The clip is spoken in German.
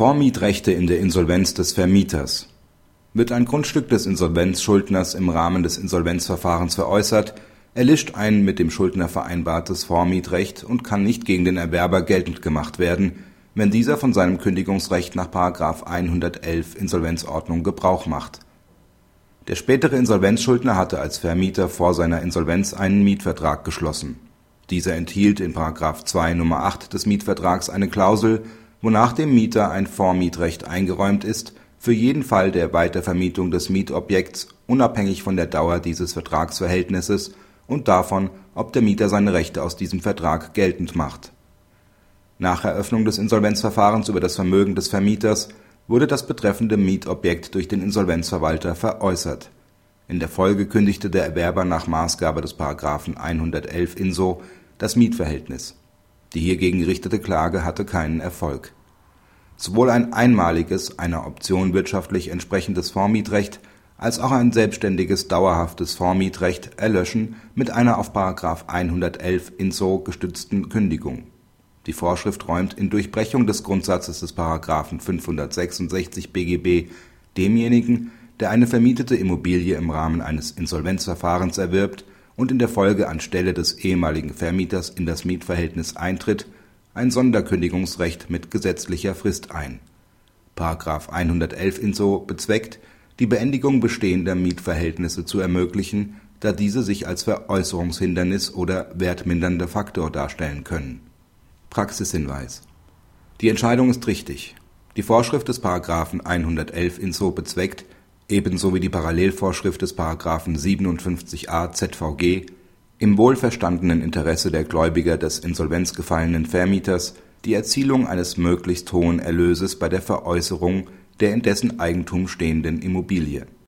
Vormietrechte in der Insolvenz des Vermieters Wird ein Grundstück des Insolvenzschuldners im Rahmen des Insolvenzverfahrens veräußert, erlischt ein mit dem Schuldner vereinbartes Vormietrecht und kann nicht gegen den Erwerber geltend gemacht werden, wenn dieser von seinem Kündigungsrecht nach § 111 Insolvenzordnung Gebrauch macht. Der spätere Insolvenzschuldner hatte als Vermieter vor seiner Insolvenz einen Mietvertrag geschlossen. Dieser enthielt in § 2 Nr. 8 des Mietvertrags eine Klausel wonach dem Mieter ein Vormietrecht eingeräumt ist, für jeden Fall der Weitervermietung des Mietobjekts unabhängig von der Dauer dieses Vertragsverhältnisses und davon, ob der Mieter seine Rechte aus diesem Vertrag geltend macht. Nach Eröffnung des Insolvenzverfahrens über das Vermögen des Vermieters wurde das betreffende Mietobjekt durch den Insolvenzverwalter veräußert. In der Folge kündigte der Erwerber nach Maßgabe des § 111 InSO das Mietverhältnis die hiergegen gerichtete Klage hatte keinen Erfolg. Sowohl ein einmaliges, einer Option wirtschaftlich entsprechendes Vormietrecht als auch ein selbstständiges dauerhaftes Vormietrecht erlöschen mit einer auf § 111 InSO gestützten Kündigung. Die Vorschrift räumt in Durchbrechung des Grundsatzes des § 566 BGB demjenigen, der eine vermietete Immobilie im Rahmen eines Insolvenzverfahrens erwirbt und in der Folge anstelle des ehemaligen Vermieters in das Mietverhältnis eintritt, ein Sonderkündigungsrecht mit gesetzlicher Frist ein. § 111 InSO bezweckt, die Beendigung bestehender Mietverhältnisse zu ermöglichen, da diese sich als Veräußerungshindernis oder wertmindernder Faktor darstellen können. Praxishinweis Die Entscheidung ist richtig. Die Vorschrift des § 111 InSO bezweckt ebenso wie die Parallelvorschrift des § 57a ZVG im wohlverstandenen Interesse der Gläubiger des insolvenzgefallenen Vermieters die Erzielung eines möglichst hohen Erlöses bei der Veräußerung der in dessen Eigentum stehenden Immobilie